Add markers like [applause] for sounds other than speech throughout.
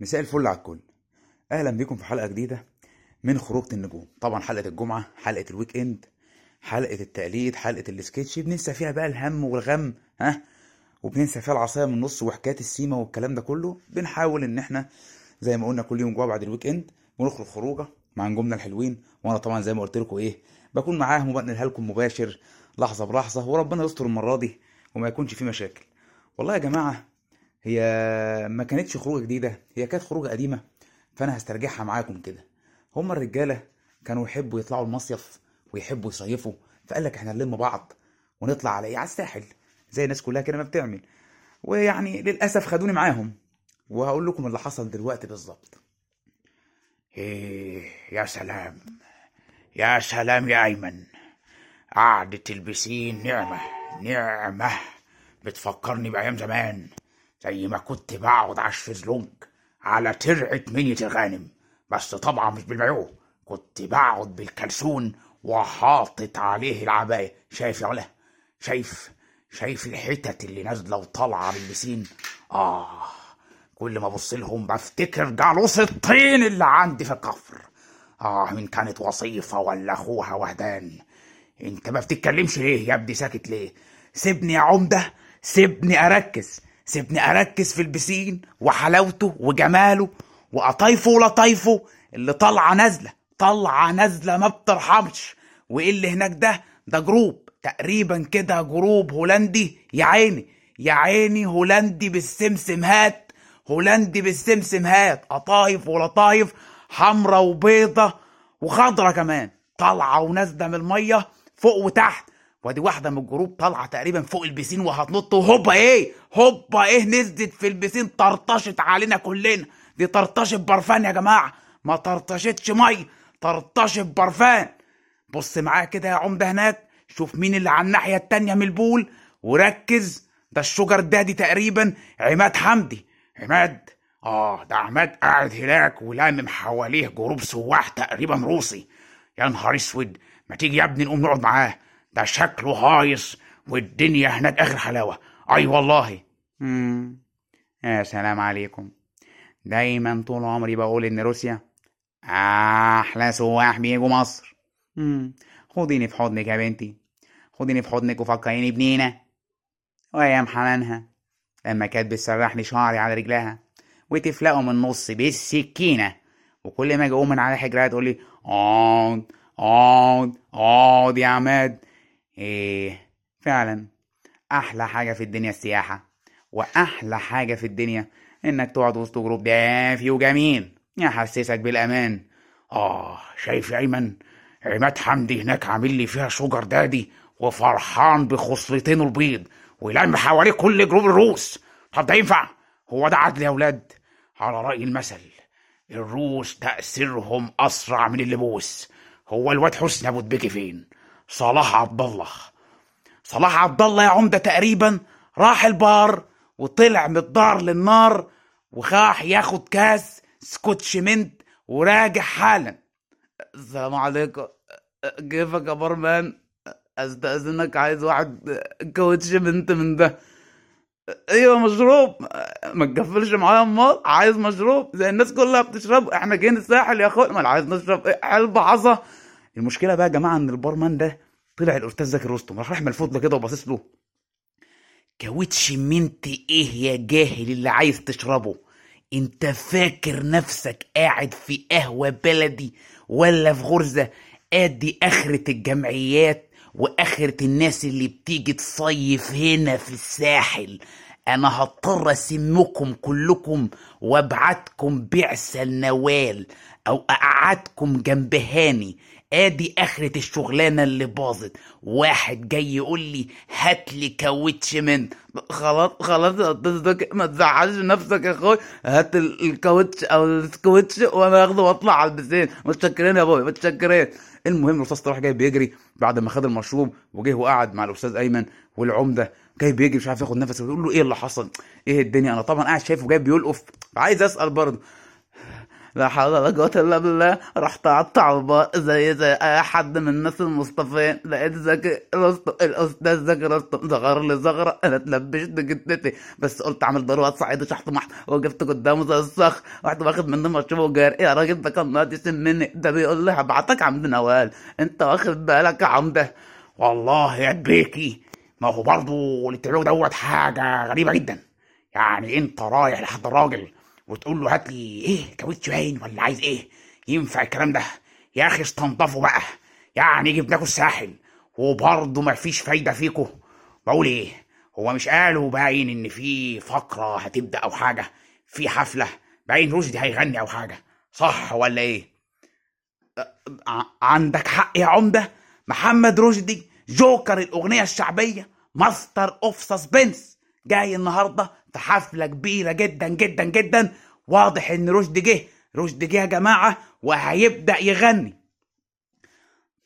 مساء الفل على الكل. أهلا بيكم في حلقة جديدة من خروجة النجوم. طبعا حلقة الجمعة حلقة ال weekend حلقة التقليد حلقة السكتش. بننسى فيها بقى الهم والغم ها؟ وبننسى فيها العصاية من النص وحكايه السيما والكلام ده كله. بنحاول إن إحنا زي ما قلنا كل يوم جوه بعد ال weekend بنخرج خروجة مع نجومنا الحلوين. وأنا طبعا زي ما قلت لكم إيه بكون معاهم وبنقلها لكم مباشر لحظة بلحظة. وربنا يستر المرة دي وما يكونش في مشاكل. والله يا جماعة هي ما كانتش خروجة جديدة هي كانت خروجة قديمة فأنا هسترجعها معاكم كده. هما الرجالة كانوا يحبوا يطلعوا المصيف ويحبوا يصيفوا فقال لك إحنا نلم بعض ونطلع على إيه؟ على الساحل زي الناس كلها كده ما بتعمل. ويعني للأسف خدوني معاهم وهقول لكم اللي حصل دلوقتي بالظبط. إيه يا سلام يا سلام يا أيمن. قعدة البسين نعمة نعمة. بتفكرني بأيام زمان. زي ما كنت بقعد اشفز لونج على ترعة منية الغانم. بس طبعا مش بالمايوه كنت بقعد بالكلسون وحاطط عليه العباية. شايف يا علا شايف شايف الحتت اللي نازلة وطالعة من البسين؟ آه كل ما أبص لهم بفتكر جالوس الطين اللي عندي في الكفر. آه من كانت وصيفة ولا أخوها وهدان. أنت ما بتتكلمش ليه يا ابني؟ ساكت ليه؟ سيبني يا عمدة سيبني أركز. سيبني أركز في ال piscine وحلاوته وجماله وقطايفه ولطايفه اللي طالعة نازلة طالعة نازلة ما بترحمش. وإيه اللي هناك ده؟ ده group تقريبا كده group هولندي. يا عيني يا عيني هولندي بالسمسمهات هولندي بالسمسمهات قطايف ولطايف حمرا وبيضة وخضرة كمان. طالعة ونازلة من المية فوق وتحت. وادي واحدة من الجروب طالعة تقريبا فوق البسين وهتنط. وهوبا إيه؟ هوبا إيه نزلت في البسين طرطشت علينا كلنا. دي طرطشت برفان يا جماعة. ما طرطشتش مية طرطشت برفان. بص معايا كده يا عمدة هناك شوف مين اللي على الناحية التانية من البول. وركز ده الشجر دادي تقريبا. عماد حمدي. عماد. آه ده عماد قاعد هناك ولامم حواليه جروب سواح تقريبا روسي. يا نهار أسود. ما تيجي يا ابني نقوم نقعد معاه. ده شكله هايص والدنيا هناك آخر حلاوة. أي والله. مم. يا سلام عليكم. دايما طول عمري بقول إن روسيا أحلى سواح بيجوا مصر. مم. خديني في حضنك يا بنتي. خديني في حضنك وفكريني بنينا. وأيام حنانها. لما كانت بتسرح لي شعري على رجلها وتفلقه من النص بالسكينة. وكل ما أجي أقوم من على حجرها تقول لي اقعد اقعد اقعد يا عماد إيه فعلا. أحلى حاجة في الدنيا السياحة وأحلى حاجة في الدنيا إنك تقعد وسط جروب دافي وجميل. يحسسك بالأمان. آه شايف يا أيمن؟ عماد حمدي هناك عامل لي فيها شجر دادي وفرحان بخصلتين البيض ولم حواليه كل جروب الروس. طب ده ينفع؟ هو ده عدل يا ولاد؟ على رأي المثل الروس تأثيرهم أسرع من اللبوس. هو الواد حسني أبو فين؟ صلاح عبد الله صلاح عبد الله يا عمدة تقريبا راح البار وطلع من الدار للنار وخاح ياخد كاس سكوتشمنت وراجع حالا. السلام عليكم. كيفك يا برمان؟ أستأذنك عايز واحد كاوتش بنت من ده. أيوه مشروب. ما تقفلش معايا أمال؟ عايز مشروب؟ زي الناس كلها بتشرب إحنا جايين الساحل يا اخويا ما عايز نشرب إيه؟ علبة عصا. المشكلة بقى يا جماعة إن البارمان ده طلع الأستاذ زكي رستم راح راح ملفوت كده وباصص له. كاوتش منت إيه يا جاهل اللي عايز تشربه؟ أنت فاكر نفسك قاعد في قهوة بلدي ولا في غرزة؟ أدي آخرة الجمعيات وآخرة الناس اللي بتيجي تصيف هنا في الساحل. أنا هضطر أسمكم كلكم وابعتكم بعثة النوال أو اقعدكم جنب هاني آدي آخرة الشغلانة اللي باظت. واحد جاي يقول لي هات لي كاوتش من. خلاص خلاص ما تزعلش نفسك يا اخويا هات ال- الكاوتش أو السكوتش وأنا آخده وأطلع على ال piscine. متشكرين يا ابويا متشكرين. المهم الأستاذ راح جاي بيجري بعد ما خد المشروب وجه وقعد مع الأستاذ أيمن والعمدة. جاي بيجري مش عارف ياخد نفسه ويقول له إيه اللي حصل؟ إيه الدنيا؟ أنا طبعا قاعد شايفه جاي بيلقف عايز أسأل برضه. لا حول ولا قوة إلا بالله. رحت على البار زي زي أي حد من الناس المصطفين. لقيت زكي رستم الأستاذ زكي رستم زغر لي زغرة أنا اتلبشت جدتي بس قلت أعمل ضربات صعيدي شحط محت. وقفت قدامه زي الصخر رحت واخد منه مشروب وجاري يا راجل ده كان ناقص يسمني ده بيقول لي هبعتك عمد نوال. أنت واخد بالك يا عمدة؟ والله يا بيكي. ما هو برضه بتعمله دوت حاجة غريبة جدا. يعني أنت رايح لحد الراجل وتقول له هات لي إيه كاوتش باين ولا عايز إيه؟ ينفع الكلام ده؟ يا أخي استنضفوا بقى. يعني جبناكوا الساحل وبرضه ما فيش فايدة فيكوا. بقول إيه هو مش قالوا باين إن في فقرة هتبدأ أو حاجة؟ في حفلة؟ باين رشدي هيغني أو حاجة. صح ولا إيه؟ عندك حق يا عمدة. محمد رشدي جوكر الأغنية الشعبية master of suspense جاي النهارده في حفلة كبيرة جدا جدا جدا. واضح إن رشدي جه. رشدي جه يا جماعة وهيبدأ يغني.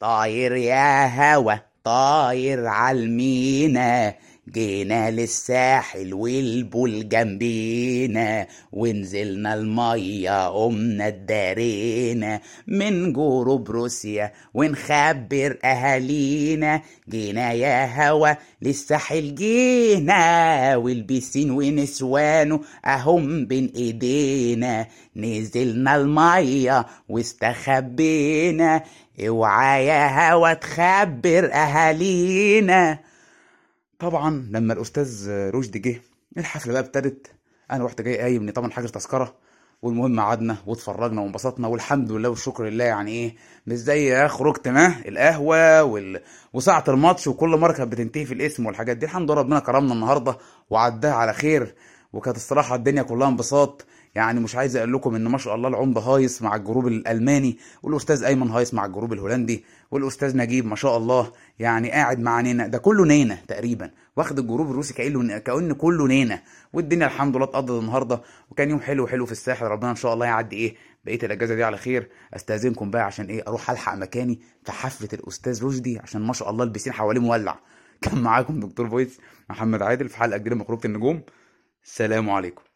طاير يا هوا طاير عالمينا جينا للساحل والبول جنبينا ونزلنا المية قمنا اتدارينا من جروب روسيا ونخبر أهالينا. جينا يا هوا للساحل جينا والبسين ونسوانه أهم بين إيدينا. نزلنا المية واستخبينا. اوعى يا هوا تخبر أهالينا. طبعا لما الأستاذ رشدي جه الحفلة بقى ابتدت. أنا رحت جاي قايم طبعا حاجة تذكرة والمهم قعدنا واتفرجنا وانبسطنا والحمد لله والشكر لله يعني إيه مش زي خروجة ما؟ القهوة وال... وساعة الماتش وكل مرة كانت بتنتهي في الاسم والحاجات دي. الحمد لله ربنا كرمنا النهارده وعداها على خير وكانت الصراحة الدنيا كلها انبساط. يعني مش عايز أقول لكم إن ما شاء الله العمده هايص مع ال group الألماني والأستاذ أيمن هايص مع ال group الهولندي والأستاذ نجيب ما شاء الله يعني قاعد مع نينا. ده كله نينا تقريبا. واخد ال group الروسي كأنه كأن كله نينا. والدنيا الحمد لله اتقضت النهارده. وكان يوم حلو حلو في الساحل. ربنا إن شاء الله يعدي إيه بقية الأجازة دي على خير. أستأذنكم بقى عشان إيه أروح ألحق مكاني في حفلة الأستاذ رشدي عشان ما شاء الله ال piscine حواليه مولع. [laughs] كان معاكم دكتور فويس محمد عادل في حلقة جديدة من النجوم. السلام عليكم.